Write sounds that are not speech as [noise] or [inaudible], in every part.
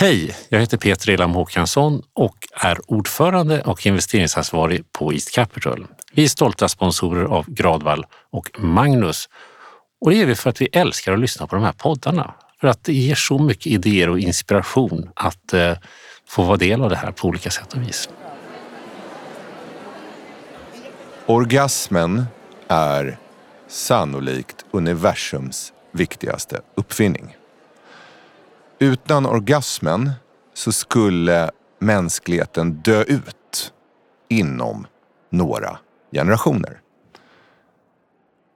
Hej, jag heter Peter Elam Håkansson och är ordförande och investeringsansvarig på East Capital. Vi är stolta sponsorer av Gradvall och Magnus och det är vi för att vi älskar att lyssna på de här poddarna. För att det ger så mycket idéer och inspiration att eh, få vara del av det här på olika sätt och vis. Orgasmen är sannolikt universums viktigaste uppfinning. Utan orgasmen så skulle mänskligheten dö ut inom några generationer.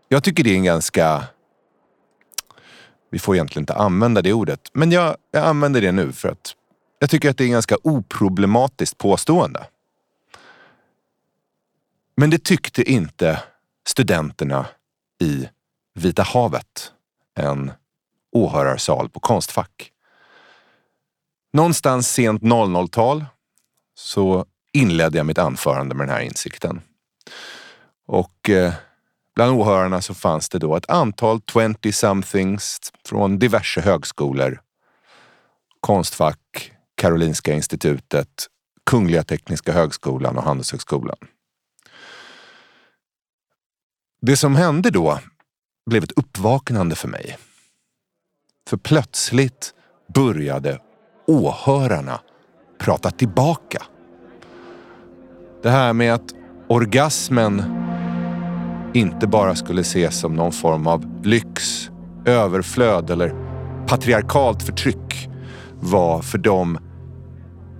Jag tycker det är en ganska... Vi får egentligen inte använda det ordet, men jag, jag använder det nu för att jag tycker att det är en ganska oproblematiskt påstående. Men det tyckte inte studenterna i Vita havet, en åhörarsal på Konstfack. Någonstans sent 00-tal så inledde jag mitt anförande med den här insikten. Och eh, bland åhörarna så fanns det då ett antal 20-somethings från diverse högskolor. Konstfack, Karolinska institutet, Kungliga Tekniska högskolan och Handelshögskolan. Det som hände då blev ett uppvaknande för mig. För plötsligt började åhörarna prata tillbaka. Det här med att orgasmen inte bara skulle ses som någon form av lyx, överflöd eller patriarkalt förtryck var för dem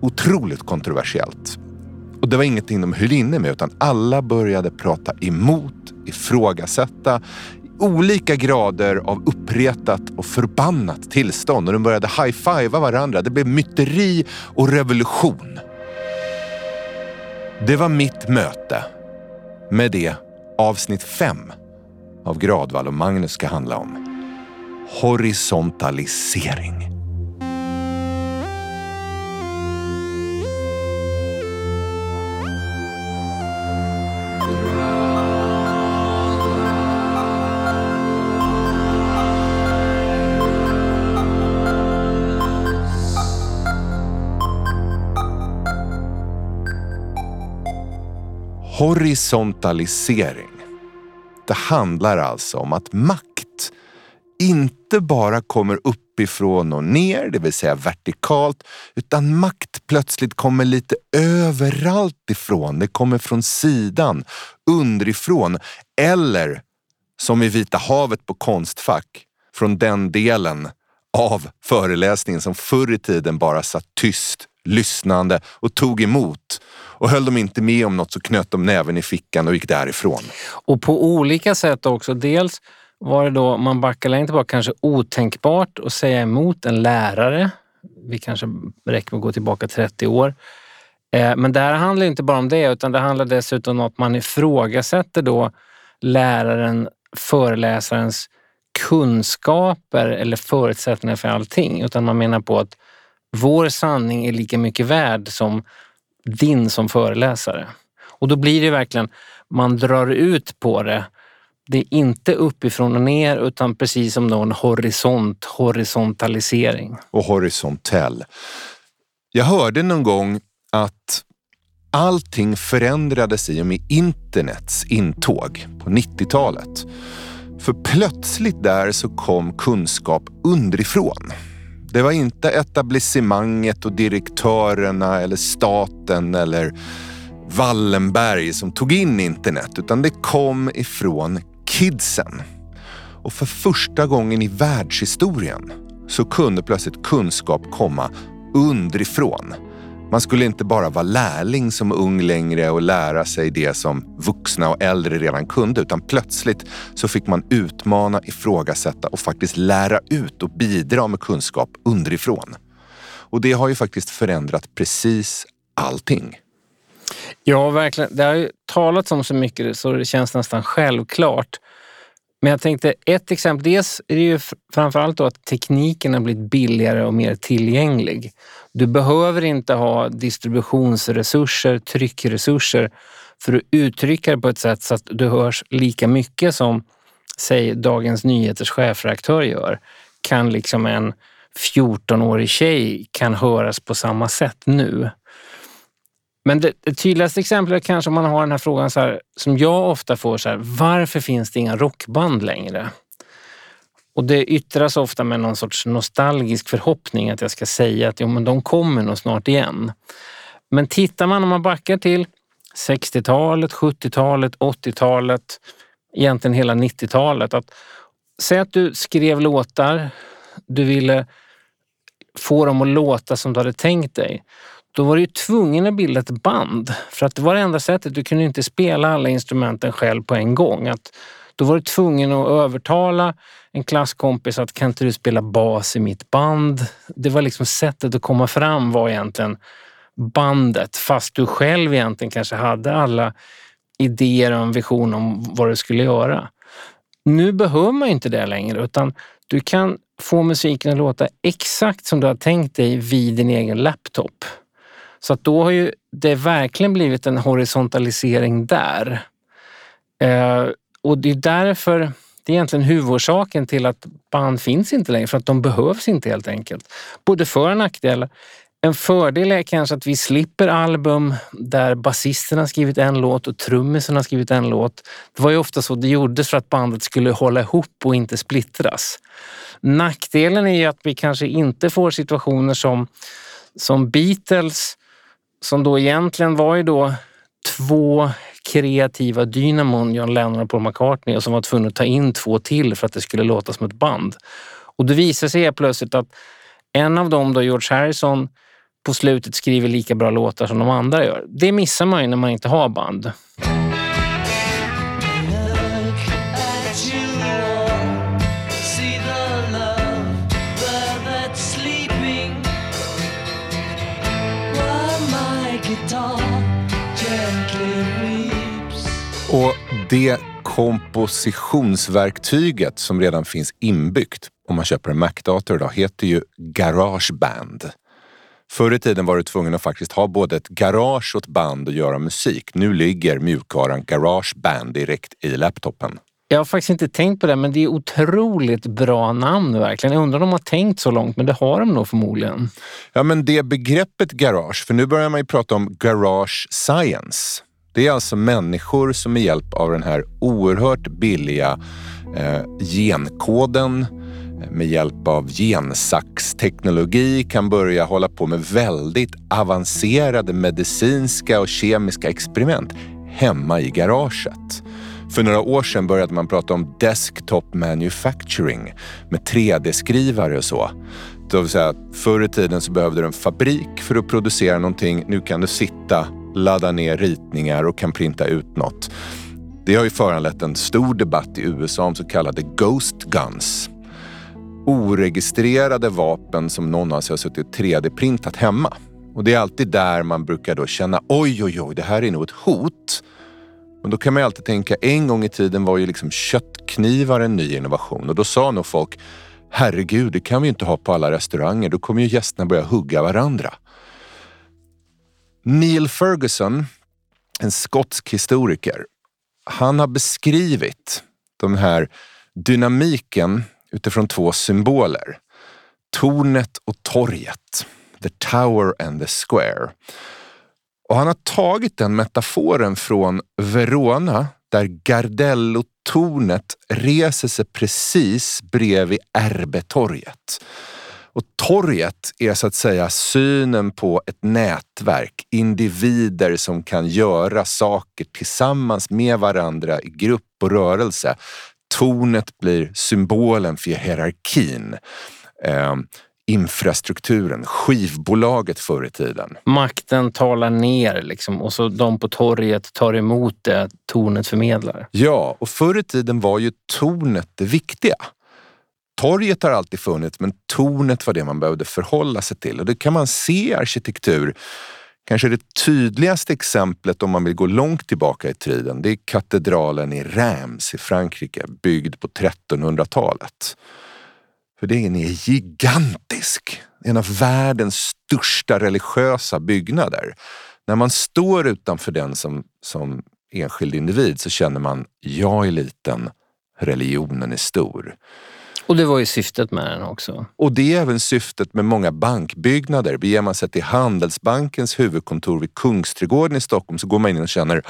otroligt kontroversiellt. Och det var ingenting de höll inne med utan alla började prata emot, ifrågasätta olika grader av uppretat och förbannat tillstånd. Och de började high-fivea varandra. Det blev myteri och revolution. Det var mitt möte med det avsnitt fem av Gradvall och Magnus ska handla om. Horisontalisering. Horisontalisering. Det handlar alltså om att makt inte bara kommer uppifrån och ner, det vill säga vertikalt, utan makt plötsligt kommer lite överallt ifrån. Det kommer från sidan, underifrån eller som i Vita havet på Konstfack, från den delen av föreläsningen som förr i tiden bara satt tyst, lyssnande och tog emot och höll de inte med om något så knöt de näven i fickan och gick därifrån. Och på olika sätt också. Dels var det då, man backar längre tillbaka, kanske otänkbart att säga emot en lärare. Vi kanske räcker med att gå tillbaka 30 år. Eh, men det här handlar inte bara om det, utan det handlar dessutom om att man ifrågasätter då läraren, föreläsarens kunskaper eller förutsättningar för allting. Utan man menar på att vår sanning är lika mycket värd som din som föreläsare. Och då blir det verkligen, man drar ut på det. Det är inte uppifrån och ner utan precis som någon horisont, horisontalisering. Och horisontell. Jag hörde någon gång att allting förändrades i och med internets intåg på 90-talet. För plötsligt där så kom kunskap underifrån. Det var inte etablissemanget och direktörerna eller staten eller Wallenberg som tog in internet utan det kom ifrån kidsen. Och för första gången i världshistorien så kunde plötsligt kunskap komma underifrån. Man skulle inte bara vara lärling som ung längre och lära sig det som vuxna och äldre redan kunde, utan plötsligt så fick man utmana, ifrågasätta och faktiskt lära ut och bidra med kunskap underifrån. Och det har ju faktiskt förändrat precis allting. Ja, verkligen. Det har ju talats om så mycket så det känns nästan självklart. Men jag tänkte ett exempel. Dels är det ju framförallt då att tekniken har blivit billigare och mer tillgänglig. Du behöver inte ha distributionsresurser, tryckresurser för att uttrycka det på ett sätt så att du hörs lika mycket som, säg Dagens Nyheters chefredaktör gör. Kan liksom en 14-årig tjej kan höras på samma sätt nu. Men det, det tydligaste exemplet är kanske om man har den här frågan så här, som jag ofta får, så här, varför finns det inga rockband längre? Och det yttras ofta med någon sorts nostalgisk förhoppning att jag ska säga att jo, men de kommer nog snart igen. Men tittar man om man backar till 60-talet, 70-talet, 80-talet, egentligen hela 90-talet. Att, säg att du skrev låtar, du ville få dem att låta som du hade tänkt dig. Då var du ju tvungen att bilda ett band för att det var det enda sättet. Du kunde inte spela alla instrumenten själv på en gång. Att då var du tvungen att övertala en klasskompis att kan inte du spela bas i mitt band? Det var liksom sättet att komma fram var egentligen bandet fast du själv egentligen kanske hade alla idéer och en vision om vad du skulle göra. Nu behöver man inte det längre utan du kan få musiken att låta exakt som du har tänkt dig vid din egen laptop. Så att då har ju det verkligen blivit en horisontalisering där. Eh, och det är därför, det är egentligen huvudorsaken till att band finns inte längre, för att de behövs inte helt enkelt. Både för och nackdelar. En fördel är kanske att vi slipper album där basisten har skrivit en låt och trummisen har skrivit en låt. Det var ju ofta så det gjordes för att bandet skulle hålla ihop och inte splittras. Nackdelen är ju att vi kanske inte får situationer som, som Beatles, som då egentligen var ju då två kreativa dynamon, John Lennon och Paul McCartney, och som var tvungna att ta in två till för att det skulle låta som ett band. Och det visar sig plötsligt att en av dem, då George Harrison, på slutet skriver lika bra låtar som de andra gör. Det missar man ju när man inte har band. Och det kompositionsverktyget som redan finns inbyggt om man köper en Mac-dator idag heter ju Garageband. Förr i tiden var du tvungen att faktiskt ha både ett garage och ett band och göra musik. Nu ligger mjukvaran Garageband direkt i laptopen. Jag har faktiskt inte tänkt på det, men det är otroligt bra namn verkligen. Jag undrar om de har tänkt så långt, men det har de nog förmodligen. Ja, men det begreppet garage, för nu börjar man ju prata om garage science. Det är alltså människor som med hjälp av den här oerhört billiga eh, genkoden eh, med hjälp av gensaxteknologi kan börja hålla på med väldigt avancerade medicinska och kemiska experiment hemma i garaget. För några år sedan började man prata om desktop manufacturing med 3D-skrivare och så. Det vill säga, förr i tiden så behövde du en fabrik för att producera någonting. Nu kan du sitta, ladda ner ritningar och kan printa ut något. Det har ju föranlett en stor debatt i USA om så kallade Ghost Guns oregistrerade vapen som någon alltså har suttit 3D-printat hemma. Och det är alltid där man brukar då känna oj, oj, oj, det här är nog ett hot. Men då kan man ju alltid tänka, en gång i tiden var ju liksom köttknivar en ny innovation och då sa nog folk, herregud, det kan vi ju inte ha på alla restauranger, då kommer ju gästerna börja hugga varandra. Neil Ferguson, en skotsk historiker, han har beskrivit den här dynamiken utifrån två symboler. Tornet och torget. The Tower and the Square. Och han har tagit den metaforen från Verona där Gardello-tornet reser sig precis bredvid Erbetorget. Och torget är så att säga synen på ett nätverk, individer som kan göra saker tillsammans med varandra i grupp och rörelse tornet blir symbolen för hierarkin. Eh, infrastrukturen, skivbolaget förr i tiden. Makten talar ner liksom, och så de på torget tar emot det tornet förmedlar. Ja, och förr i tiden var ju tornet det viktiga. Torget har alltid funnits men tornet var det man behövde förhålla sig till och det kan man se i arkitektur Kanske det tydligaste exemplet om man vill gå långt tillbaka i tiden, det är katedralen i Reims i Frankrike, byggd på 1300-talet. För den är gigantisk. En av världens största religiösa byggnader. När man står utanför den som, som enskild individ så känner man, jag är liten, religionen är stor. Och det var ju syftet med den också. Och det är även syftet med många bankbyggnader. Beger man sig till Handelsbankens huvudkontor vid Kungsträdgården i Stockholm så går man in och känner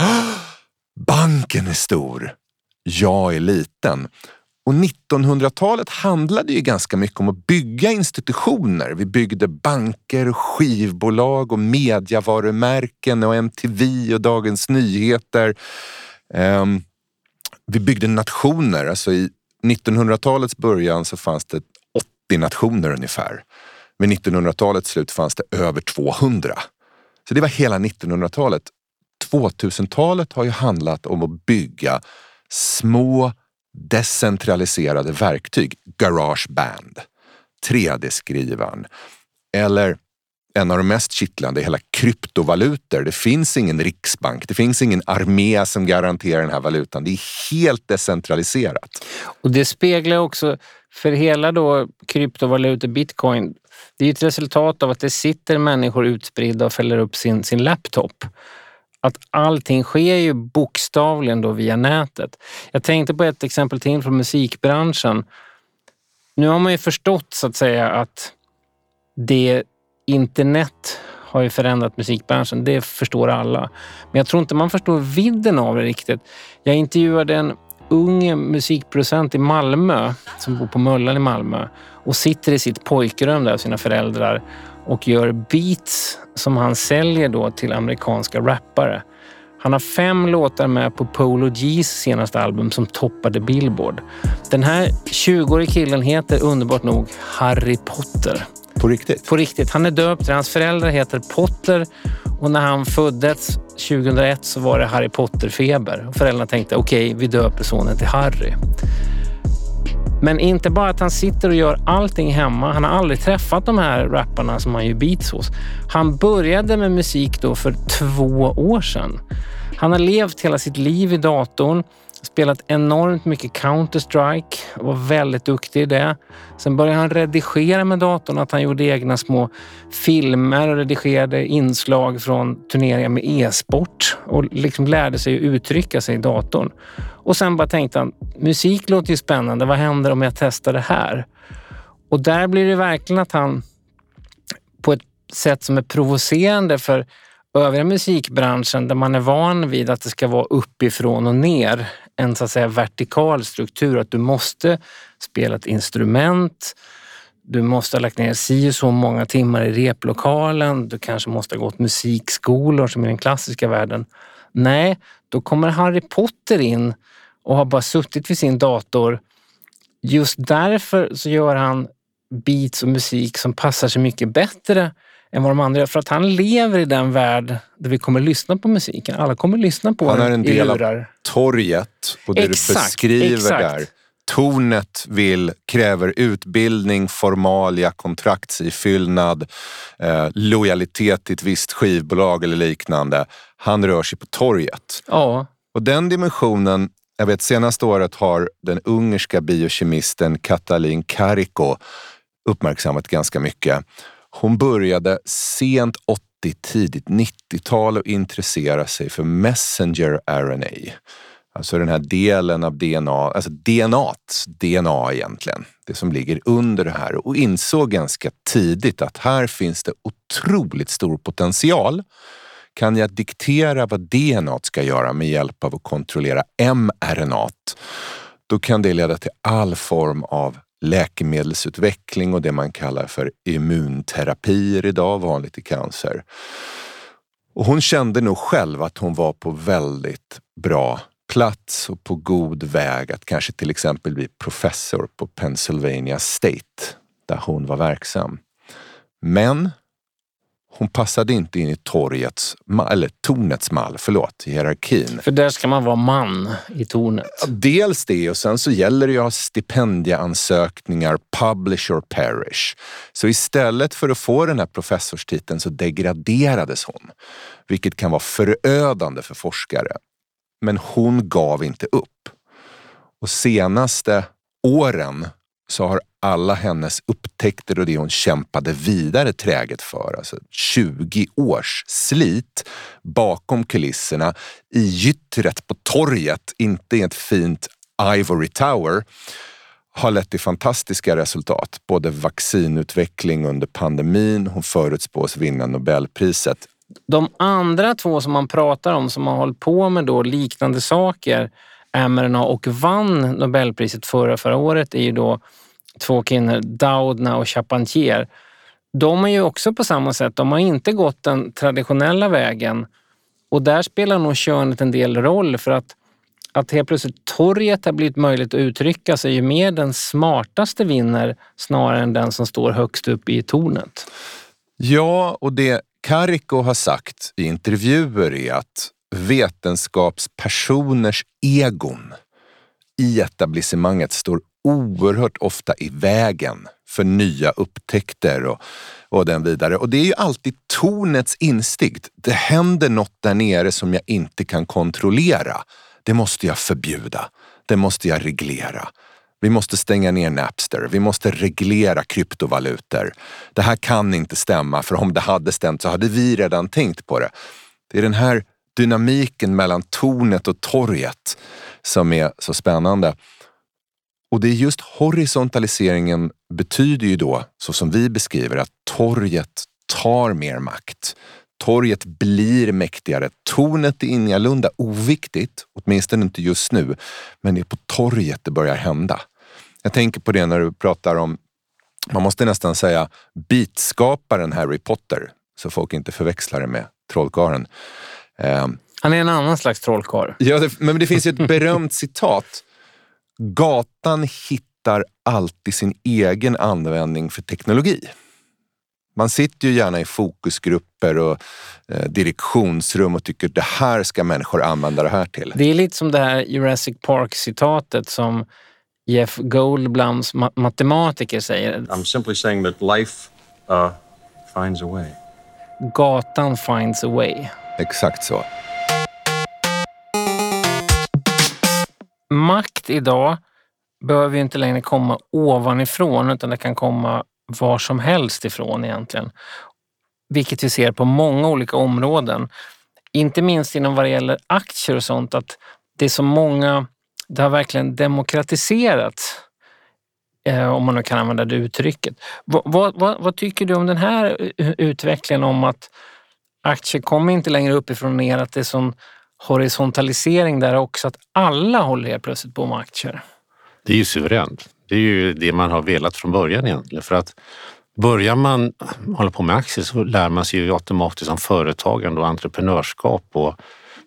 banken är stor, jag är liten. Och 1900-talet handlade ju ganska mycket om att bygga institutioner. Vi byggde banker, skivbolag och mediavarumärken och MTV och Dagens Nyheter. Um, vi byggde nationer. Alltså I 1900-talets början så fanns det 80 nationer ungefär. Vid 1900-talets slut fanns det över 200. Så det var hela 1900-talet. 2000-talet har ju handlat om att bygga små decentraliserade verktyg. Garageband, 3D-skrivaren eller en av de mest kittlande hela kryptovalutor. Det finns ingen riksbank, det finns ingen armé som garanterar den här valutan. Det är helt decentraliserat. Och det speglar också, för hela då kryptovalutor, bitcoin, det är ett resultat av att det sitter människor utspridda och fäller upp sin, sin laptop. Att allting sker ju bokstavligen då via nätet. Jag tänkte på ett exempel till från musikbranschen. Nu har man ju förstått så att säga att det internet har ju förändrat musikbranschen. Det förstår alla. Men jag tror inte man förstår vidden av det riktigt. Jag intervjuade en ung musikproducent i Malmö som bor på Möllan i Malmö och sitter i sitt pojkrum där, sina föräldrar och gör beats som han säljer då till amerikanska rappare. Han har fem låtar med på Polo G's senaste album som toppade Billboard. Den här 20-årige killen heter underbart nog Harry Potter. På riktigt? På riktigt. Han är döpt. Hans föräldrar heter Potter och när han föddes 2001 så var det Harry Potter-feber. Föräldrarna tänkte okej, okay, vi döper sonen till Harry. Men inte bara att han sitter och gör allting hemma. Han har aldrig träffat de här rapparna som han gör beats hos. Han började med musik då för två år sedan. Han har levt hela sitt liv i datorn spelat enormt mycket Counter-Strike och var väldigt duktig i det. Sen började han redigera med datorn, att han gjorde egna små filmer och redigerade inslag från turneringar med e-sport och liksom lärde sig att uttrycka sig i datorn. Och sen bara tänkte han, musik låter ju spännande, vad händer om jag testar det här? Och där blir det verkligen att han på ett sätt som är provocerande för övriga musikbranschen där man är van vid att det ska vara uppifrån och ner en så att säga vertikal struktur. Att du måste spela ett instrument, du måste ha lagt ner si så många timmar i replokalen, du kanske måste ha gått musikskolor som i den klassiska världen. Nej, då kommer Harry Potter in och har bara suttit vid sin dator. Just därför så gör han beats och musik som passar sig mycket bättre än vad de andra gör. För att han lever i den värld där vi kommer lyssna på musiken. Alla kommer lyssna på han den Han är en del av torget och det exakt, du beskriver exakt. där. Tornet vill, kräver utbildning, formalia, kontraktsifyllnad, eh, lojalitet till ett visst skivbolag eller liknande. Han rör sig på torget. Ja. Och den dimensionen, jag vet senaste året har den ungerska biokemisten Katalin Kariko uppmärksammat ganska mycket. Hon började sent 80, tidigt 90-tal och intressera sig för messenger RNA. Alltså den här delen av DNA, alltså DNA, DNA egentligen, det som ligger under det här och insåg ganska tidigt att här finns det otroligt stor potential. Kan jag diktera vad DNA ska göra med hjälp av att kontrollera mRNA, då kan det leda till all form av läkemedelsutveckling och det man kallar för immunterapier idag, vanligt i cancer. Och hon kände nog själv att hon var på väldigt bra plats och på god väg att kanske till exempel bli professor på Pennsylvania State där hon var verksam. Men hon passade inte in i torgets, eller tornets mall, förlåt, hierarkin. För där ska man vara man i tornet. Dels det och sen så gäller det ju att ha stipendieansökningar, publish or perish. Så istället för att få den här professorstiteln så degraderades hon, vilket kan vara förödande för forskare. Men hon gav inte upp. Och senaste åren så har alla hennes upptäckter och det hon kämpade vidare träget för, alltså 20 års slit bakom kulisserna i gyttret på torget, inte i ett fint Ivory Tower, har lett till fantastiska resultat. Både vaccinutveckling under pandemin, hon förutspås vinna Nobelpriset. De andra två som man pratar om som har hållit på med då liknande saker, mRNA och vann Nobelpriset förra, förra året, är ju då två kvinnor, Doudna och Charpentier. De är ju också på samma sätt, de har inte gått den traditionella vägen och där spelar nog könet en del roll för att att helt plötsligt torget har blivit möjligt att uttrycka sig ju mer den smartaste vinner snarare än den som står högst upp i tornet. Ja, och det Kariko har sagt i intervjuer är att vetenskapspersoners egon i etablissemanget står oerhört ofta i vägen för nya upptäckter och, och den vidare. Och det är ju alltid tornets instinkt. Det händer något där nere som jag inte kan kontrollera. Det måste jag förbjuda. Det måste jag reglera. Vi måste stänga ner Napster. Vi måste reglera kryptovalutor. Det här kan inte stämma, för om det hade stämt så hade vi redan tänkt på det. Det är den här dynamiken mellan tornet och torget som är så spännande. Och det är just horisontaliseringen betyder ju då, så som vi beskriver, att torget tar mer makt. Torget blir mäktigare. Tornet är ingalunda oviktigt, åtminstone inte just nu, men det är på torget det börjar hända. Jag tänker på det när du pratar om, man måste nästan säga bitskaparen Harry Potter, så folk inte förväxlar det med trollkarlen. Eh, Han är en annan slags trollkarl. Ja, det, men det finns ju ett [laughs] berömt citat. Gatan hittar alltid sin egen användning för teknologi. Man sitter ju gärna i fokusgrupper och eh, direktionsrum och tycker det här ska människor använda det här till. Det är lite som det här Jurassic Park-citatet som Jeff Goldblums ma matematiker säger. I'm simply saying that life uh, finds a way. Gatan finds a way. Exakt så. Makt idag behöver ju inte längre komma ovanifrån utan det kan komma var som helst ifrån egentligen. Vilket vi ser på många olika områden. Inte minst inom vad det gäller aktier och sånt, att det är så många, det har verkligen demokratiserats. Eh, om man nu kan använda det uttrycket. Vad, vad, vad, tycker du om den här utvecklingen om att aktier kommer inte längre uppifrån och ner, att det är sån horisontalisering där också, att alla håller helt plötsligt på med aktier? Det är ju suveränt. Det är ju det man har velat från början egentligen. För att börjar man hålla på med aktier så lär man sig ju automatiskt om företagande och entreprenörskap och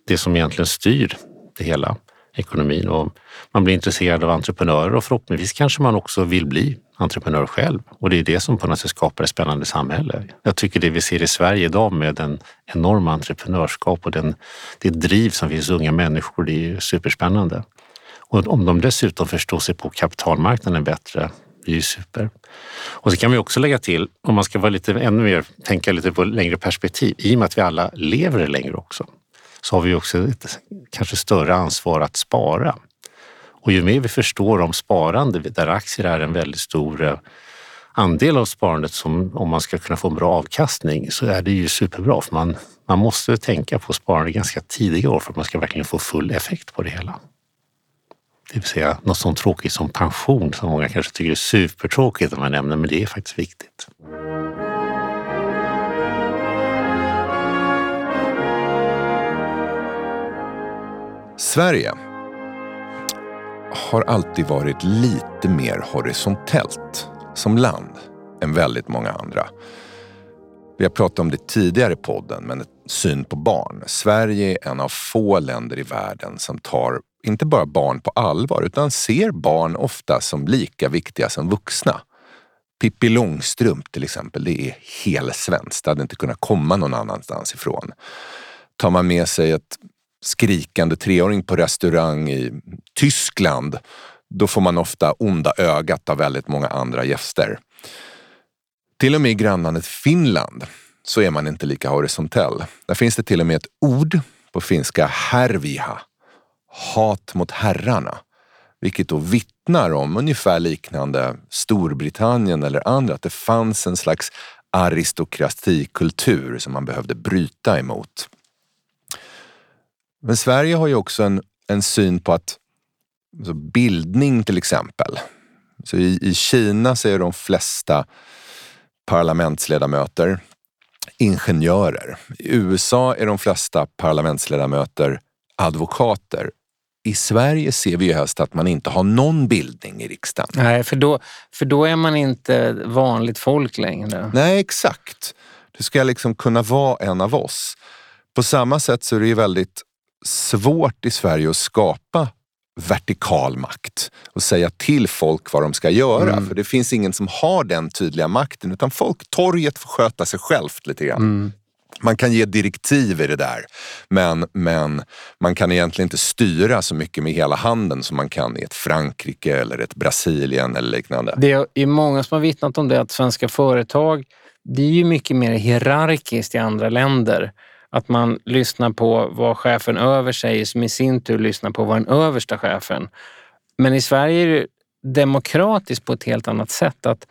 det som egentligen styr det hela, ekonomin. Och man blir intresserad av entreprenörer och förhoppningsvis kanske man också vill bli entreprenör själv. Och det är det som på något sätt skapar ett spännande samhälle. Jag tycker det vi ser i Sverige idag med den enorma entreprenörskap och den, det driv som finns unga människor, det är ju superspännande. Och om de dessutom förstår sig på kapitalmarknaden bättre, det är ju super. Och så kan vi också lägga till, om man ska vara lite ännu mer, tänka lite på längre perspektiv, i och med att vi alla lever längre också, så har vi också ett kanske större ansvar att spara. Och ju mer vi förstår om sparande, där aktier är en väldigt stor eh, andel av sparandet som om man ska kunna få en bra avkastning så är det ju superbra för man, man måste tänka på sparande ganska tidiga år för att man ska verkligen få full effekt på det hela. Det vill säga något sånt tråkigt som pension som många kanske tycker är supertråkigt om man nämner, men det är faktiskt viktigt. Sverige har alltid varit lite mer horisontellt som land än väldigt många andra. Vi har pratat om det tidigare i podden, men syn på barn. Sverige är en av få länder i världen som tar inte bara barn på allvar utan ser barn ofta som lika viktiga som vuxna. Pippi Långstrump till exempel, det är helsvenskt. Det hade inte kunnat komma någon annanstans ifrån. Tar man med sig ett skrikande treåring på restaurang i Tyskland, då får man ofta onda ögat av väldigt många andra gäster. Till och med i grannlandet Finland så är man inte lika horisontell. Där finns det till och med ett ord på finska, härviha, hat mot herrarna. Vilket då vittnar om ungefär liknande Storbritannien eller andra, att det fanns en slags aristokratikultur som man behövde bryta emot. Men Sverige har ju också en, en syn på att alltså bildning till exempel, Så i, i Kina så är de flesta parlamentsledamöter ingenjörer. I USA är de flesta parlamentsledamöter advokater. I Sverige ser vi ju helst att man inte har någon bildning i riksdagen. Nej, för då, för då är man inte vanligt folk längre. Nej, exakt. Du ska liksom kunna vara en av oss. På samma sätt så är det ju väldigt svårt i Sverige att skapa vertikal makt och säga till folk vad de ska göra. Mm. För det finns ingen som har den tydliga makten utan folk, torget får sköta sig självt lite grann. Mm. Man kan ge direktiv i det där men, men man kan egentligen inte styra så mycket med hela handen som man kan i ett Frankrike eller ett Brasilien eller liknande. Det är många som har vittnat om det att svenska företag, det är ju mycket mer hierarkiskt i andra länder. Att man lyssnar på vad chefen över säger som i sin tur lyssnar på vad den översta chefen. Men i Sverige är det demokratiskt på ett helt annat sätt. Att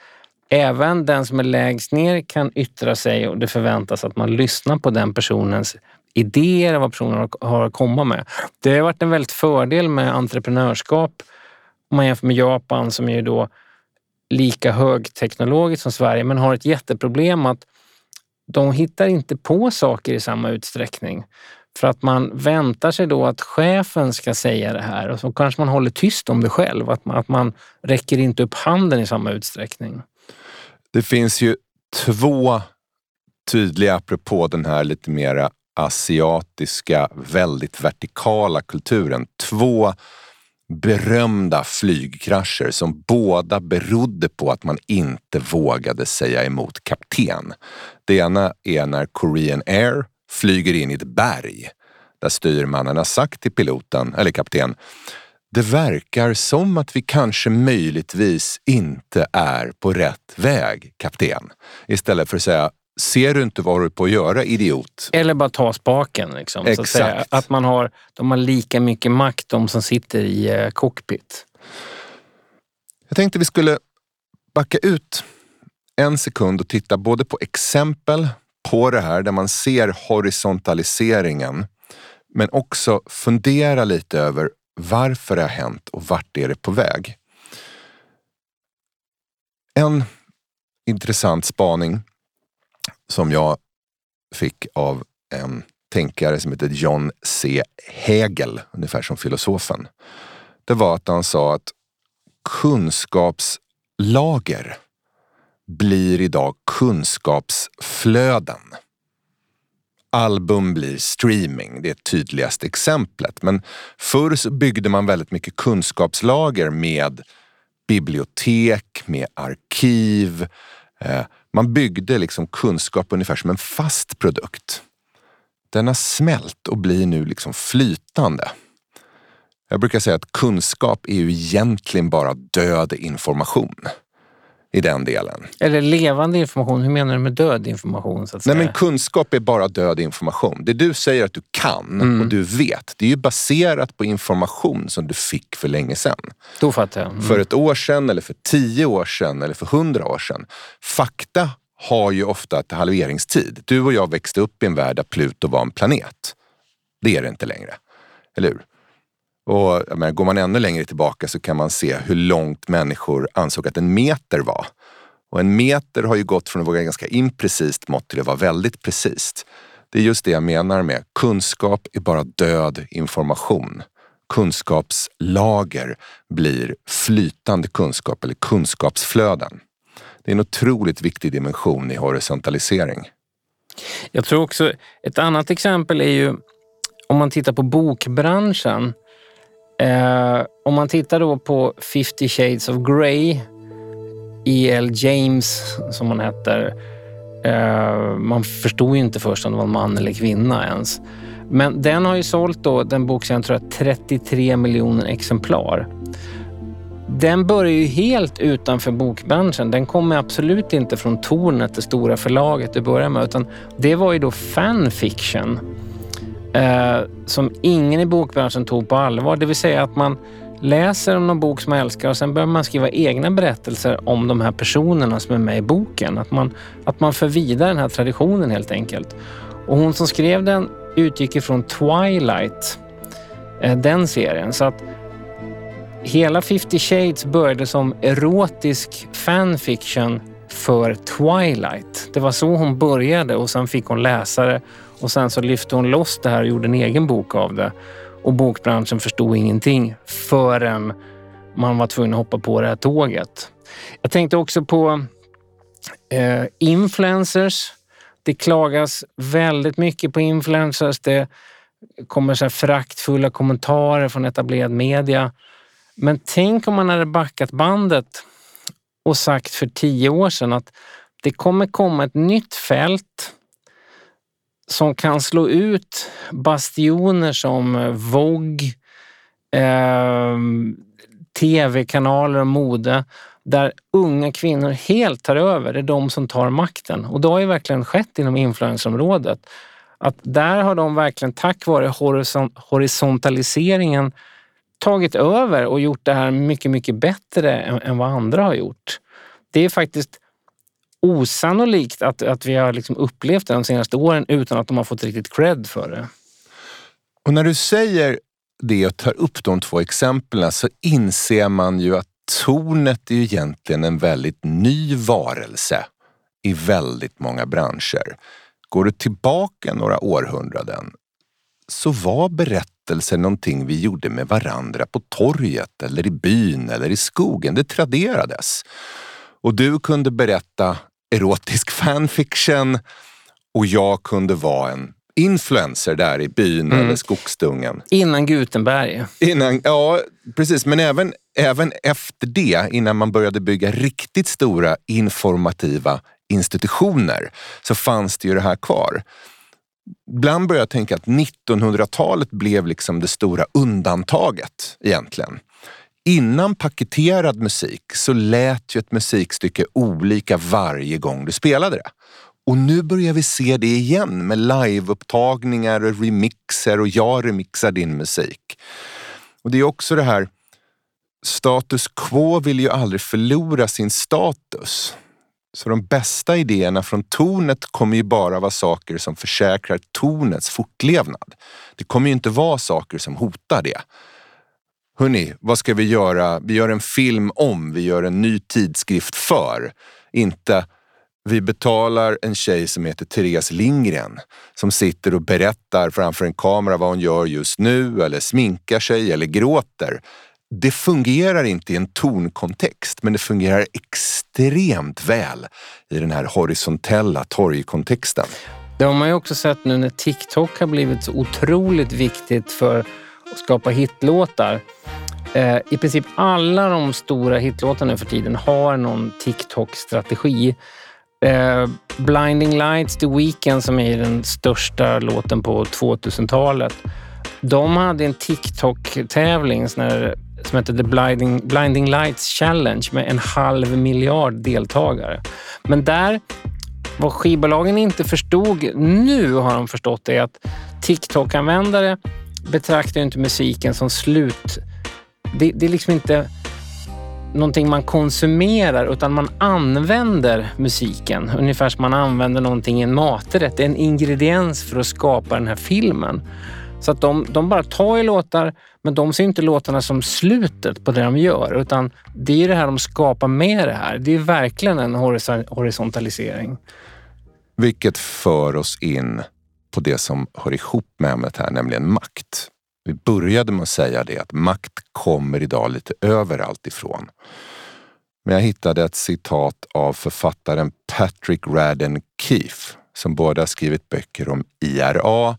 även den som är lägst ner kan yttra sig och det förväntas att man lyssnar på den personens idéer och vad personen har att komma med. Det har varit en väldigt fördel med entreprenörskap om man jämför med Japan som är ju då lika högteknologiskt som Sverige men har ett jätteproblem att de hittar inte på saker i samma utsträckning. För att man väntar sig då att chefen ska säga det här och så kanske man håller tyst om det själv. Att man, att man räcker inte upp handen i samma utsträckning. Det finns ju två tydliga, apropå den här lite mera asiatiska, väldigt vertikala kulturen. Två berömda flygkrascher som båda berodde på att man inte vågade säga emot kapten. Det ena är när Korean Air flyger in i ett berg där styrmannen har sagt till piloten, eller kapten, det verkar som att vi kanske möjligtvis inte är på rätt väg, kapten. Istället för att säga, ser du inte vad du är på att göra, idiot? Eller bara ta spaken. Liksom, så att. Exakt. att man har, de har lika mycket makt, de som sitter i eh, cockpit. Jag tänkte vi skulle backa ut en sekund och titta både på exempel på det här där man ser horisontaliseringen men också fundera lite över varför det har hänt och vart är det på väg. En intressant spaning som jag fick av en tänkare som heter John C. Hegel, ungefär som filosofen. Det var att han sa att kunskapslager blir idag kunskapsflöden. Album blir streaming, det är tydligaste exemplet. Men förr så byggde man väldigt mycket kunskapslager med bibliotek, med arkiv. Eh, man byggde liksom kunskap ungefär som en fast produkt. Den har smält och blir nu liksom flytande. Jag brukar säga att kunskap är ju egentligen bara död information i den delen. Eller levande information, hur menar du med död information? Så att Nej säga? men kunskap är bara död information. Det du säger att du kan Mm. och du vet, det är ju baserat på information som du fick för länge sedan. Då fattar jag. Mm. För ett år sedan eller för tio år sedan eller för hundra år sedan. Fakta har ju ofta ett halveringstid. Du och jag växte upp i en värld där Pluto var en planet. Det är det inte längre. Eller hur? Och menar, går man ännu längre tillbaka så kan man se hur långt människor ansåg att en meter var. Och en meter har ju gått från att vara ganska imprecist mått till att vara väldigt precis. Det är just det jag menar med kunskap är bara död information. Kunskapslager blir flytande kunskap eller kunskapsflöden. Det är en otroligt viktig dimension i horisontalisering. Jag tror också, ett annat exempel är ju om man tittar på bokbranschen. Eh, om man tittar då på 50 shades of Grey, E.L. James som han heter. Eh, man förstod ju inte först om det var en man eller kvinna ens. Men den har ju sålt då, den bokserien, tror jag, 33 miljoner exemplar. Den börjar ju helt utanför bokbranschen. Den kommer absolut inte från Tornet, det stora förlaget du börjar med, utan det var ju då fanfiction eh, som ingen i bokbranschen tog på allvar. Det vill säga att man läser om någon bok som man älskar och sen börjar man skriva egna berättelser om de här personerna som är med i boken. Att man, att man för vidare den här traditionen helt enkelt. Och hon som skrev den utgick ifrån Twilight, eh, den serien. Så att hela 50 Shades började som erotisk fanfiction för Twilight. Det var så hon började och sen fick hon läsare och sen så lyfte hon loss det här och gjorde en egen bok av det. Och bokbranschen förstod ingenting förrän man var tvungen att hoppa på det här tåget. Jag tänkte också på eh, influencers. Det klagas väldigt mycket på influencers. Det kommer så här föraktfulla kommentarer från etablerad media. Men tänk om man hade backat bandet och sagt för tio år sedan att det kommer komma ett nytt fält som kan slå ut bastioner som Vogue, eh, tv-kanaler och mode där unga kvinnor helt tar över. Det är de som tar makten. Och det har ju verkligen skett inom influencerområdet. Att där har de verkligen tack vare horisontaliseringen tagit över och gjort det här mycket, mycket bättre än, än vad andra har gjort. Det är faktiskt osannolikt att, att vi har liksom upplevt det de senaste åren utan att de har fått riktigt cred för det. Och när du säger det och tar upp de två exemplen så inser man ju att tornet är ju egentligen en väldigt ny varelse i väldigt många branscher. Går du tillbaka några århundraden så var berättelser någonting vi gjorde med varandra på torget eller i byn eller i skogen. Det traderades. Och du kunde berätta erotisk fanfiction och jag kunde vara en influencer där i byn mm. eller skogsdungen. Innan Gutenberg. Innan, ja, precis. Men även, även efter det, innan man började bygga riktigt stora informativa institutioner, så fanns det ju det här kvar. Ibland börjar jag tänka att 1900-talet blev liksom det stora undantaget egentligen. Innan paketerad musik så lät ju ett musikstycke olika varje gång du spelade det. Och nu börjar vi se det igen med liveupptagningar och remixer och jag remixar din musik. Och det är också det här, status quo vill ju aldrig förlora sin status. Så de bästa idéerna från tornet kommer ju bara vara saker som försäkrar tornets fortlevnad. Det kommer ju inte vara saker som hotar det. Hörni, vad ska vi göra? Vi gör en film om, vi gör en ny tidskrift för. Inte vi betalar en tjej som heter Therese Lindgren som sitter och berättar framför en kamera vad hon gör just nu eller sminkar sig eller gråter. Det fungerar inte i en tonkontext, men det fungerar extremt väl i den här horisontella torgkontexten. Det har man ju också sett nu när TikTok har blivit så otroligt viktigt för och skapa hitlåtar. Eh, I princip alla de stora hitlåtarna nu för tiden har någon TikTok-strategi. Eh, Blinding Lights, The Weeknd som är den största låten på 2000-talet. De hade en TikTok-tävling som hette The Blinding, Blinding Lights Challenge med en halv miljard deltagare. Men där, vad skivbolagen inte förstod, nu har de förstått är att TikTok-användare betraktar inte musiken som slut. Det, det är liksom inte någonting man konsumerar utan man använder musiken. Ungefär som man använder någonting i en maträtt. Det är en ingrediens för att skapa den här filmen. Så att de, de bara tar i låtar, men de ser inte låtarna som slutet på det de gör, utan det är det här de skapar med det här. Det är verkligen en horisontalisering. Vilket för oss in på det som hör ihop med ämnet här, nämligen makt. Vi började med att säga det att makt kommer idag lite överallt ifrån. Men jag hittade ett citat av författaren Patrick Radden Keefe som både har skrivit böcker om IRA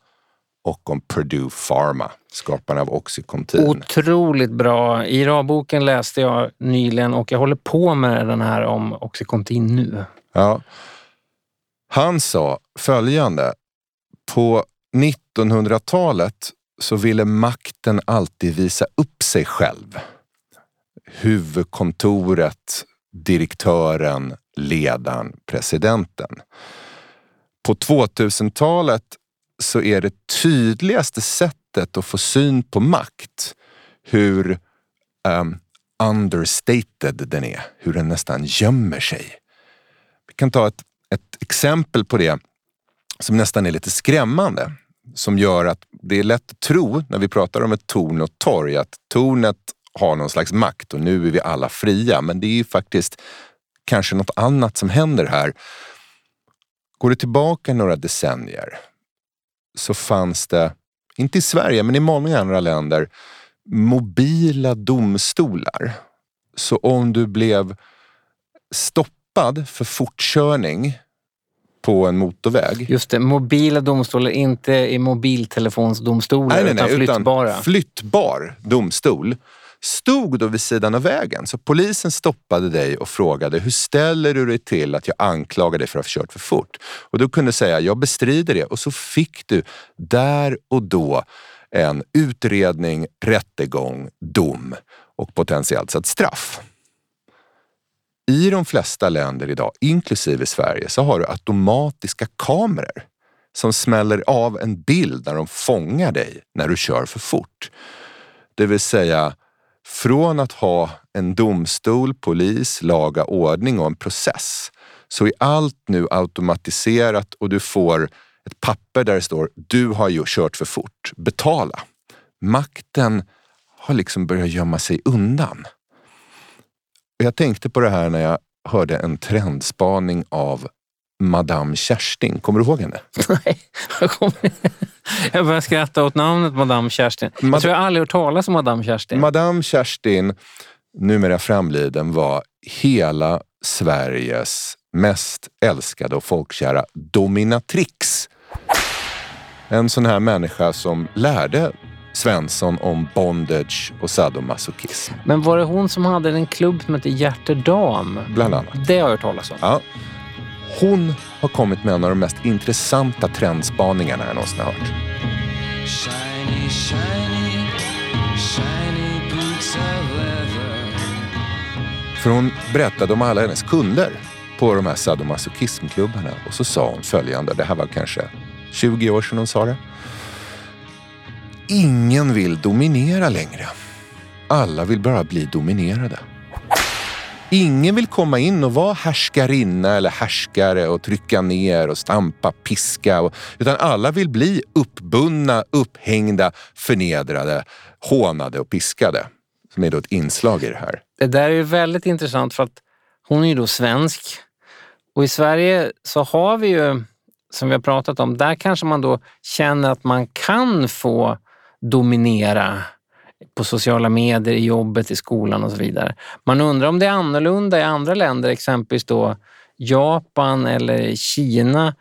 och om Purdue Pharma, skaparna av Oxycontin. Otroligt bra. IRA-boken läste jag nyligen och jag håller på med den här om Oxycontin nu. Ja. Han sa följande. På 1900-talet så ville makten alltid visa upp sig själv. Huvudkontoret, direktören, ledaren, presidenten. På 2000-talet så är det tydligaste sättet att få syn på makt hur um, understated den är, hur den nästan gömmer sig. Vi kan ta ett, ett exempel på det som nästan är lite skrämmande som gör att det är lätt att tro när vi pratar om ett torn och torg att tornet har någon slags makt och nu är vi alla fria. Men det är ju faktiskt kanske något annat som händer här. Går du tillbaka några decennier så fanns det, inte i Sverige men i många andra länder, mobila domstolar. Så om du blev stoppad för fortkörning på en motorväg. Just det, mobila domstolar, inte i mobiltelefonsdomstolar Nej, nej, utan nej, flyttbara. Utan flyttbar domstol stod då vid sidan av vägen. Så polisen stoppade dig och frågade hur ställer du dig till att jag anklagar dig för att ha kört för fort? Och du kunde säga jag bestrider det och så fick du där och då en utredning, rättegång, dom och potentiellt ett straff. I de flesta länder idag, inklusive Sverige, så har du automatiska kameror som smäller av en bild när de fångar dig när du kör för fort. Det vill säga, från att ha en domstol, polis, laga ordning och en process så är allt nu automatiserat och du får ett papper där det står du har ju kört för fort, betala. Makten har liksom börjat gömma sig undan. Jag tänkte på det här när jag hörde en trendspaning av Madame Kerstin. Kommer du ihåg henne? [laughs] Nej, jag kommer- jag börjar skratta åt namnet Madame Kerstin. Mad- Jag tror jag aldrig hört talas om Madame Kerstin. Madame Kerstin, numera framliden, var hela Sveriges mest älskade och folkkära dominatrix. En sån här människa som lärde Svensson om bondage och sadomasochism, Men var det hon som hade en klubb som hette Hjärtedam? bland annat. Det har jag hört talas om. Ja. Hon har kommit med en av de mest intressanta trendspaningarna jag någonsin har hört. Shiny, shiny, shiny boots of leather. För hon berättade om alla hennes kunder på de här sadomasochismklubbarna och så sa hon följande, det här var kanske 20 år sedan hon sa det. Ingen vill dominera längre. Alla vill bara bli dominerade. Ingen vill komma in och vara härskarinna eller härskare och trycka ner och stampa, piska. Och, utan alla vill bli uppbundna, upphängda, förnedrade, hånade och piskade. Som är då ett inslag i det här. Det där är ju väldigt intressant för att hon är ju då svensk. Och i Sverige så har vi ju, som vi har pratat om, där kanske man då känner att man kan få dominera på sociala medier, i jobbet, i skolan och så vidare. Man undrar om det är annorlunda i andra länder, exempelvis då Japan eller Kina.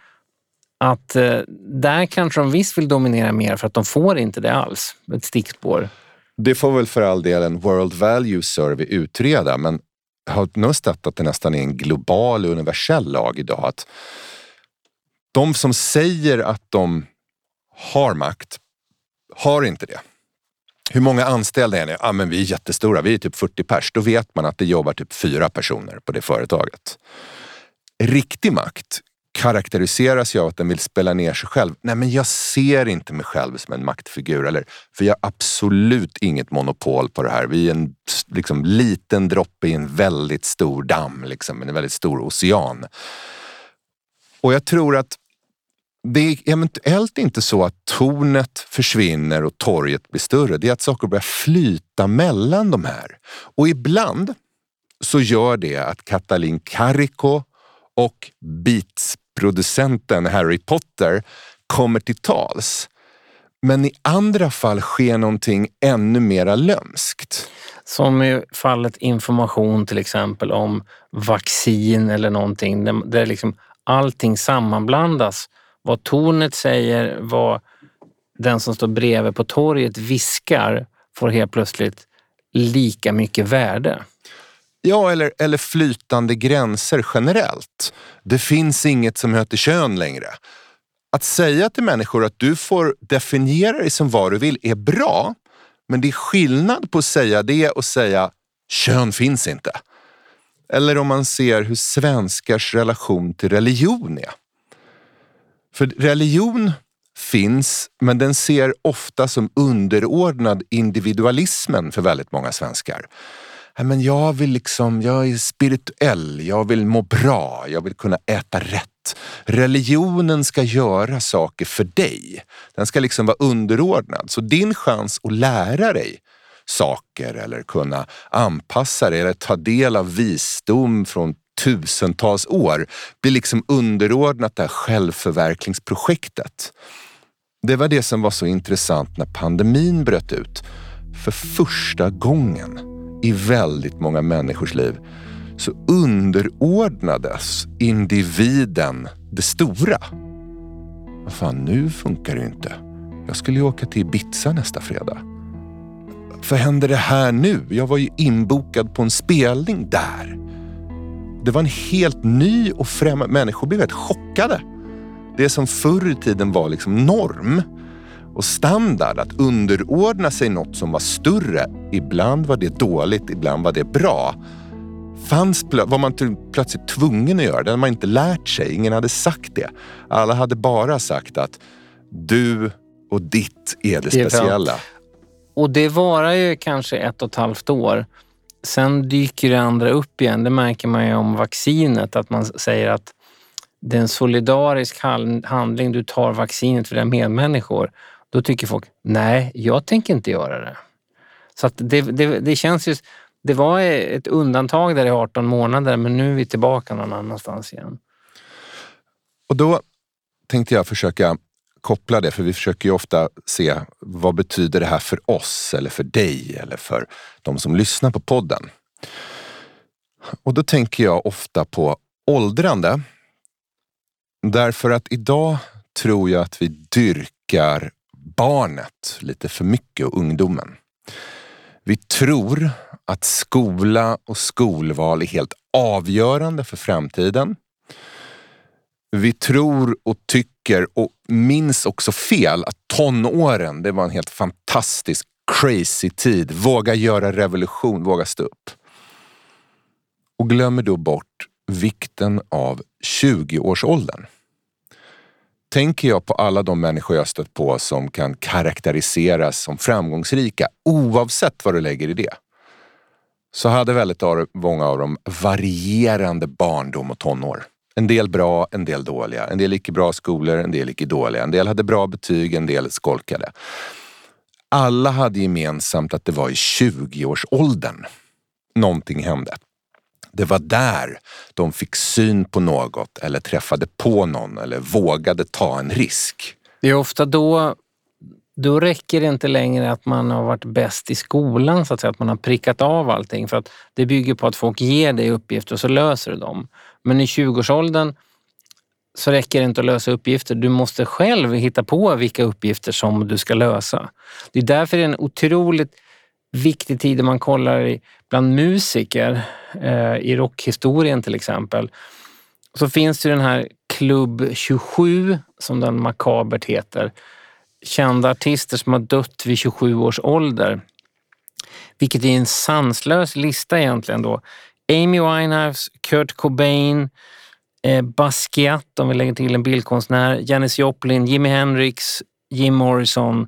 Att eh, där kanske de visst vill dominera mer för att de får inte det alls. Ett stickspår. Det får väl för all del en World Value Survey utreda, men jag har nöstat att det nästan är en global universell lag idag. Att de som säger att de har makt har inte det. Hur många anställda är ni? Ja, men vi är jättestora, vi är typ 40 pers. Då vet man att det jobbar typ fyra personer på det företaget. Riktig makt karaktäriseras ju av att den vill spela ner sig själv. Nej, men jag ser inte mig själv som en maktfigur. Eller, för jag har absolut inget monopol på det här. Vi är en liksom, liten droppe i en väldigt stor damm, liksom, en väldigt stor ocean. Och jag tror att det är eventuellt inte så att tornet försvinner och torget blir större. Det är att saker börjar flyta mellan de här. Och ibland så gör det att Katalin Karikko och Beats-producenten Harry Potter kommer till tals. Men i andra fall sker någonting ännu mera lömskt. Som i fallet information till exempel om vaccin eller någonting där- där liksom allting sammanblandas. Vad tornet säger, vad den som står bredvid på torget viskar får helt plötsligt lika mycket värde. Ja, eller, eller flytande gränser generellt. Det finns inget som heter kön längre. Att säga till människor att du får definiera dig som vad du vill är bra, men det är skillnad på att säga det och säga kön finns inte. Eller om man ser hur svenskars relation till religion är. För religion finns, men den ser ofta som underordnad individualismen för väldigt många svenskar. Äh, men jag vill liksom, jag är spirituell, jag vill må bra, jag vill kunna äta rätt. Religionen ska göra saker för dig. Den ska liksom vara underordnad. Så din chans att lära dig saker eller kunna anpassa dig eller ta del av visdom från tusentals år blir liksom underordnat det här självförverklingsprojektet. Det var det som var så intressant när pandemin bröt ut. För första gången i väldigt många människors liv så underordnades individen det stora. Vad fan, nu funkar det ju inte. Jag skulle ju åka till Ibiza nästa fredag. För händer det här nu? Jag var ju inbokad på en spelning där. Det var en helt ny och främmande... Människor blev helt chockade. Det som förr i tiden var liksom norm och standard, att underordna sig något som var större. Ibland var det dåligt, ibland var det bra. Fanns, var man till- plötsligt tvungen att göra. Det hade man inte lärt sig. Ingen hade sagt det. Alla hade bara sagt att du och ditt är det speciella. Och det varar ju kanske ett och ett halvt år. Sen dyker det andra upp igen. Det märker man ju om vaccinet, att man säger att det är en solidarisk handling. Du tar vaccinet för dina medmänniskor. Då tycker folk, nej, jag tänker inte göra det. Så att det, det, det känns ju... Det var ett undantag där i 18 månader, men nu är vi tillbaka någon annanstans igen. Och då tänkte jag försöka koppla det, för vi försöker ju ofta se vad betyder det här för oss eller för dig eller för de som lyssnar på podden. Och då tänker jag ofta på åldrande. Därför att idag tror jag att vi dyrkar barnet lite för mycket och ungdomen. Vi tror att skola och skolval är helt avgörande för framtiden. Vi tror och tycker och minns också fel att tonåren, det var en helt fantastisk crazy tid. Våga göra revolution, våga stå upp. Och glömmer då bort vikten av 20-årsåldern. Tänker jag på alla de människor jag stött på som kan karaktäriseras som framgångsrika, oavsett vad du lägger i det, så hade väldigt många av dem varierande barndom och tonår. En del bra, en del dåliga. En del gick i bra skolor, en del gick i dåliga. En del hade bra betyg, en del skolkade. Alla hade gemensamt att det var i 20-årsåldern någonting hände. Det var där de fick syn på något eller träffade på någon eller vågade ta en risk. Det är ofta då, då räcker det inte längre att man har varit bäst i skolan, så att säga, att man har prickat av allting. För att det bygger på att folk ger dig uppgifter och så löser du dem. Men i 20-årsåldern så räcker det inte att lösa uppgifter. Du måste själv hitta på vilka uppgifter som du ska lösa. Det är därför det är en otroligt viktig tid om man kollar bland musiker, eh, i rockhistorien till exempel. Så finns det den här Klubb 27, som den makabert heter. Kända artister som har dött vid 27 års ålder. Vilket är en sanslös lista egentligen då. Amy Winehouse, Kurt Cobain, eh, Basquiat om vi lägger till en bildkonstnär, Janis Joplin, Jimi Hendrix, Jim Morrison,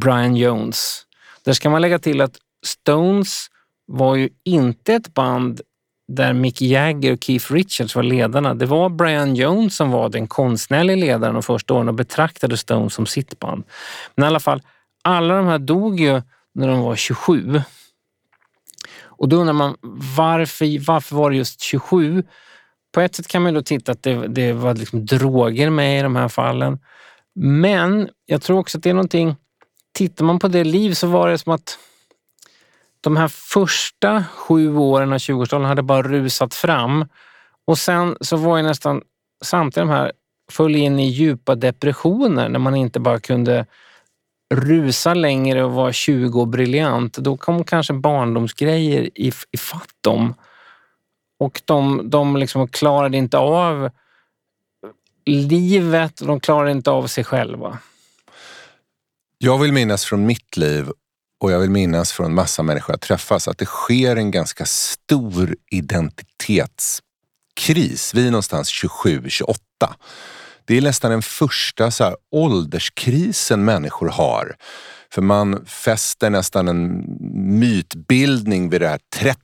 Brian Jones. Där ska man lägga till att Stones var ju inte ett band där Mick Jagger och Keith Richards var ledarna. Det var Brian Jones som var den konstnärliga ledaren de första åren och betraktade Stones som sitt band. Men i alla fall, alla de här dog ju när de var 27. Och då undrar man varför, varför var det just 27? På ett sätt kan man ju då titta att det, det var liksom droger med i de här fallen. Men jag tror också att det är någonting, tittar man på det liv så var det som att de här första sju åren av 20-årsåldern hade bara rusat fram. Och sen så var jag nästan samtidigt de här föll in i djupa depressioner när man inte bara kunde rusa längre och vara 20 och briljant. Då kom kanske barndomsgrejer i, i fatt dem. Och de, de liksom klarade inte av livet och de klarade inte av sig själva. Jag vill minnas från mitt liv och jag vill minnas från massa människor jag träffas att det sker en ganska stor identitetskris. Vi är någonstans 27-28. Det är nästan den första så här, ålderskrisen människor har. För man fäster nästan en mytbildning vid det här 30.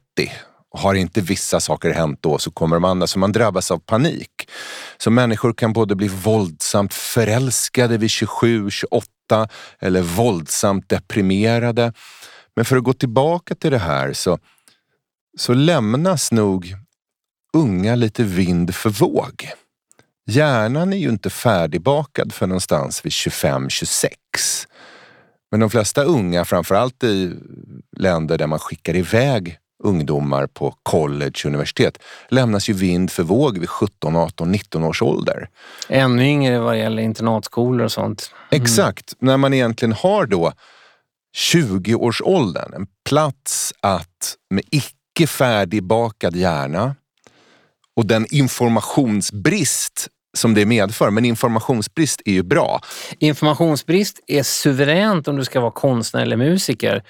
Har inte vissa saker hänt då så kommer de andra. Så man drabbas av panik. Så människor kan både bli våldsamt förälskade vid 27, 28 eller våldsamt deprimerade. Men för att gå tillbaka till det här så, så lämnas nog unga lite vind för våg. Hjärnan är ju inte färdigbakad för någonstans vid 25-26. Men de flesta unga, framförallt i länder där man skickar iväg ungdomar på college och universitet, lämnas ju vind för våg vid 17, 18, 19 års ålder. Ännu yngre vad gäller internatskolor och sånt. Exakt, när man egentligen har då 20-årsåldern, en plats att med icke färdigbakad hjärna och den informationsbrist som det medför, men informationsbrist är ju bra. Informationsbrist är suveränt om du ska vara konstnär eller musiker.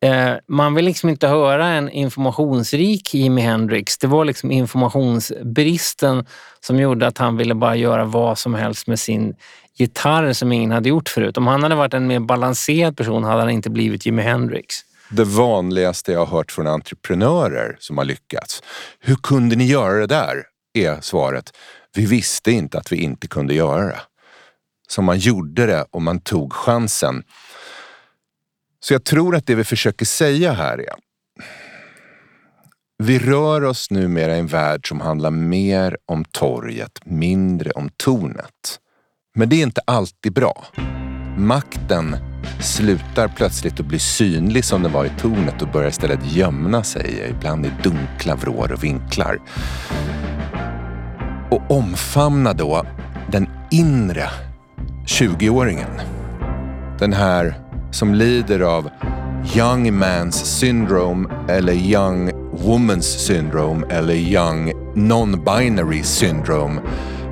Eh, man vill liksom inte höra en informationsrik Jimi Hendrix. Det var liksom informationsbristen som gjorde att han ville bara göra vad som helst med sin gitarr som ingen hade gjort förut. Om han hade varit en mer balanserad person hade han inte blivit Jimi Hendrix. Det vanligaste jag har hört från entreprenörer som har lyckats. Hur kunde ni göra det där? Är svaret. Vi visste inte att vi inte kunde göra det. Så man gjorde det och man tog chansen. Så jag tror att det vi försöker säga här är vi rör oss numera i en värld som handlar mer om torget, mindre om tornet. Men det är inte alltid bra. Makten slutar plötsligt att bli synlig som den var i tornet och börjar istället gömma sig, ibland i dunkla vrår och vinklar. Och omfamna då den inre 20-åringen. Den här som lider av young man's syndrome eller young woman's syndrome eller young non-binary syndrome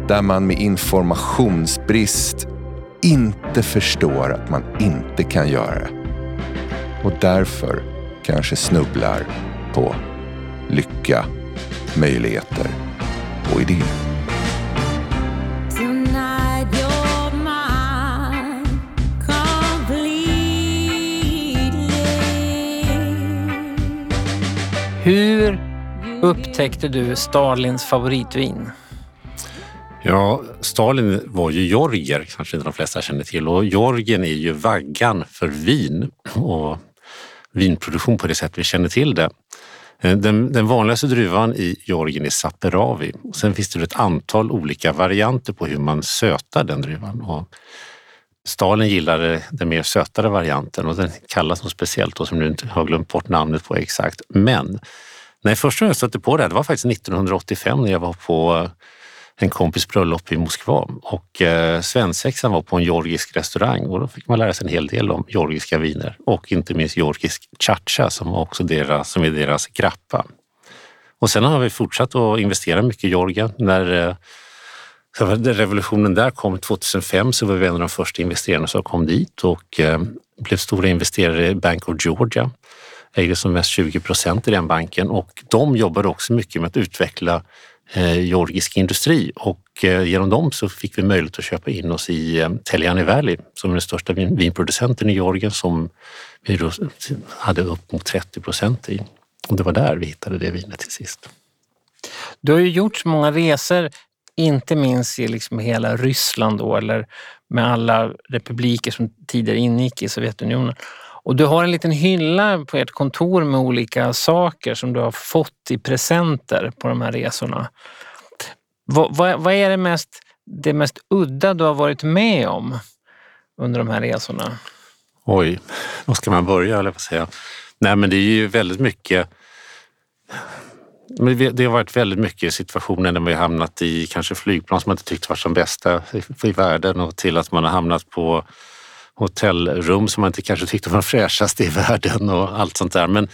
där man med informationsbrist inte förstår att man inte kan göra det. Och därför kanske snubblar på lycka, möjligheter och idéer. Hur upptäckte du Stalins favoritvin? Ja, Stalin var ju georgier, kanske inte de flesta känner till. Och Georgien är ju vaggan för vin och vinproduktion på det sätt vi känner till det. Eh, den, den vanligaste druvan i Georgien är Saperavi. Sen finns det ett antal olika varianter på hur man sötar den druvan. Och Stalin gillade den mer sötare varianten och den kallas något speciellt då, som du inte har glömt bort namnet på exakt. Men när jag första gången jag stötte på det här, det var faktiskt 1985 när jag var på eh, en kompis bröllop i Moskva och eh, svensexan var på en georgisk restaurang och då fick man lära sig en hel del om georgiska viner och inte minst georgisk chacha som var också deras, som är deras grappa. Och sen har vi fortsatt att investera mycket i Georgien. När eh, så revolutionen där kom 2005 så var vi en av de första investerarna som kom dit och eh, blev stora investerare i Bank of Georgia. Ägde som mest 20 procent i den banken och de jobbade också mycket med att utveckla eh, georgisk industri och eh, genom dem så fick vi möjlighet att köpa in oss i eh, Teljani Valley som är den största vinproducenten i Georgien som vi då hade upp mot 30 procent i. Och det var där vi hittade det vinet till sist. Du har ju gjort många resor, inte minst i liksom hela Ryssland då, eller med alla republiker som tidigare ingick i Sovjetunionen. Och du har en liten hylla på ert kontor med olika saker som du har fått i presenter på de här resorna. Vad, vad, vad är det mest, det mest udda du har varit med om under de här resorna? Oj, var ska man börja höll jag på att säga. Nej men det är ju väldigt mycket men det- har varit väldigt mycket situationer där vi har hamnat i kanske flygplan som man inte tyckt var som bästa i- världen och till att man har hamnat på hotellrum som man inte kanske tyckte var [laughs] fräschast i världen och allt sånt där. Men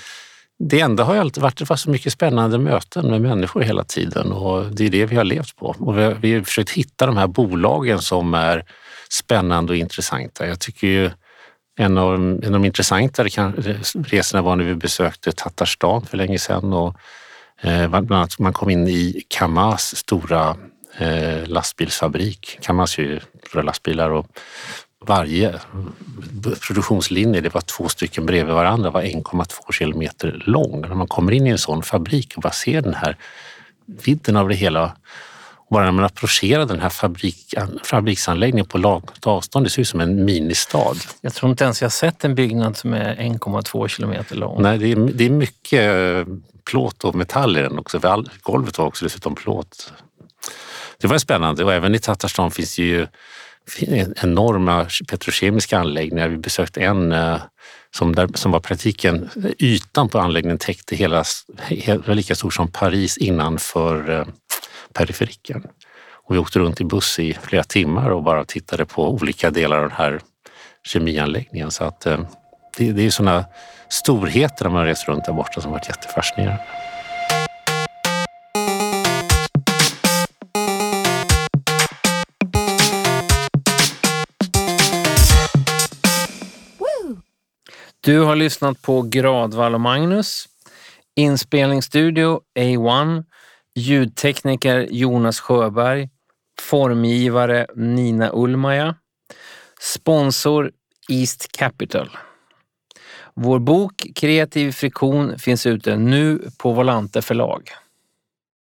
det enda har ju alltid varit, det var så mycket spännande möten med människor hela tiden och det är det vi har levt på. Och vi har, vi har försökt hitta de här bolagen som är spännande och intressanta. Jag tycker ju en av, en av de intressantare resorna var när vi besökte Tatarstan för länge sedan och bland annat man kom in i Kamaz stora eh, lastbilsfabrik. Kamaz är ju stora lastbilar och varje produktionslinje, det var två stycken bredvid varandra, var 1,2 kilometer lång. När man kommer in i en sån fabrik och bara ser den här vidden av det hela Bara när man approcherar den här fabrik, fabriksanläggningen på långt avstånd, det ser ut som en ministad. Jag tror inte ens jag sett en byggnad som är 1,2 kilometer lång. Nej, det är, det är mycket eh, plåt och metall i den också. För all, golvet var också dessutom plåt. Det var spännande och även i Tatarstan finns det ju enorma petrokemiska anläggningar. Vi besökte en eh, som, där, som var praktiken, ytan på anläggningen täckte hela, var lika stor som Paris innanför eh, periferiken. Och vi åkte runt i buss i flera timmar och bara tittade på olika delar av den här kemianläggningen. Så att eh, det, det är sådana storheterna man reser runt där borta som varit jättefascinerande. Du har lyssnat på Gradvall och Magnus. Inspelningsstudio A1. Ljudtekniker Jonas Sjöberg. Formgivare Nina Ulmaja, Sponsor East Capital. Vår bok Kreativ friktion finns ute nu på Volante förlag.